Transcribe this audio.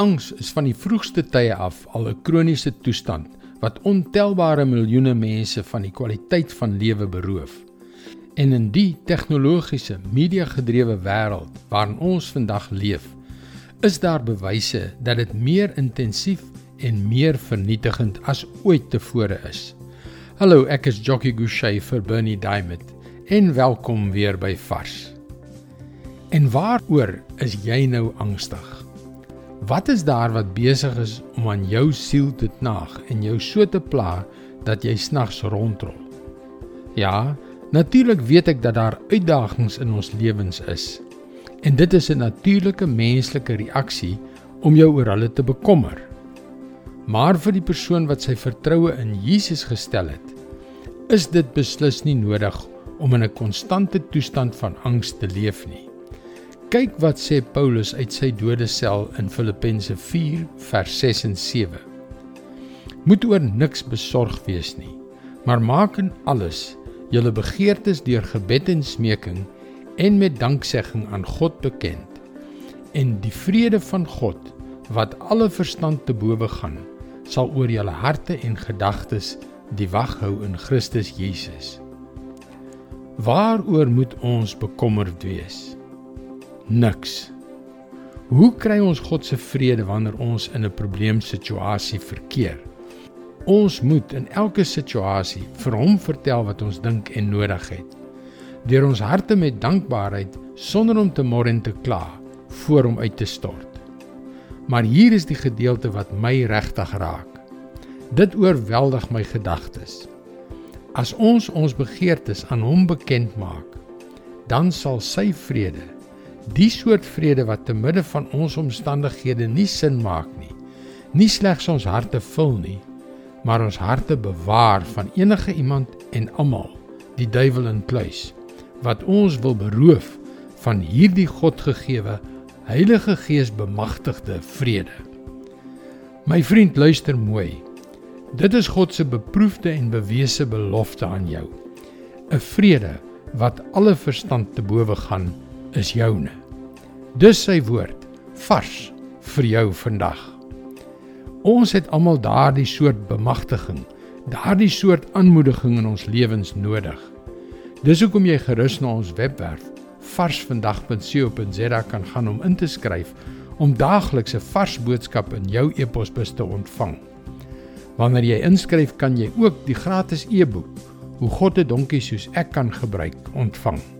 Angs is van die vroegste tye af al 'n kroniese toestand wat ontelbare miljoene mense van die kwaliteit van lewe beroof. En in die tegnologiese, media-gedrewe wêreld waarin ons vandag leef, is daar bewyse dat dit meer intensief en meer vernietigend as ooit tevore is. Hallo, ek is Jockey Gouchee vir Bernie Diamond en welkom weer by Vars. En waaroor is jy nou angstig? Wat is daar wat besig is om aan jou siel te knaag en jou so te pla dat jy snags rondrol? Ja, natuurlik weet ek dat daar uitdagings in ons lewens is. En dit is 'n natuurlike menslike reaksie om jou oor hulle te bekommer. Maar vir die persoon wat sy vertroue in Jesus gestel het, is dit beslis nie nodig om in 'n konstante toestand van angs te leef nie. Kyk wat sê Paulus uit sy dodesel in Filippense 4 vers 6 en 7. Moet oor niks besorg wees nie, maar maak in alles julle begeertes deur gebed en smeking en met danksegging aan God bekend. En die vrede van God wat alle verstand te bowe gaan, sal oor julle harte en gedagtes die wag hou in Christus Jesus. Waaroor moet ons bekommerd wees? Niks. Hoe kry ons God se vrede wanneer ons in 'n probleemsituasie verkeer? Ons moet in elke situasie vir hom vertel wat ons dink en nodig het. Deur ons harte met dankbaarheid sonder om te mor en te kla voor hom uit te stort. Maar hier is die gedeelte wat my regtig raak. Dit oorweldig my gedagtes. As ons ons begeertes aan hom bekend maak, dan sal sy vrede, die soort vrede wat te midde van ons omstandighede nie sin maak nie, nie slegs ons harte vul nie, maar ons harte bewaar van enige iemand en almal, die duiwel inkluis, wat ons wil beroof van hierdie Godgegewe Heilige Gees bemagtigde vrede. My vriend, luister mooi. Dit is God se beproefde en bewese belofte aan jou. 'n Vrede wat alle verstand te bowe gaan, is joune. Dis sy woord, vars vir jou vandag. Ons het almal daardie soort bemagtiging, daardie soort aanmoediging in ons lewens nodig. Dis hoekom jy gerus na ons webwerf varsvandag.co.za kan gaan om in te skryf om daagliks 'n vars boodskap in jou e-posbus te ontvang. Wanneer jy inskryf, kan jy ook die gratis e-boek Hoe God 'n donkie soos ek kan gebruik ontvang.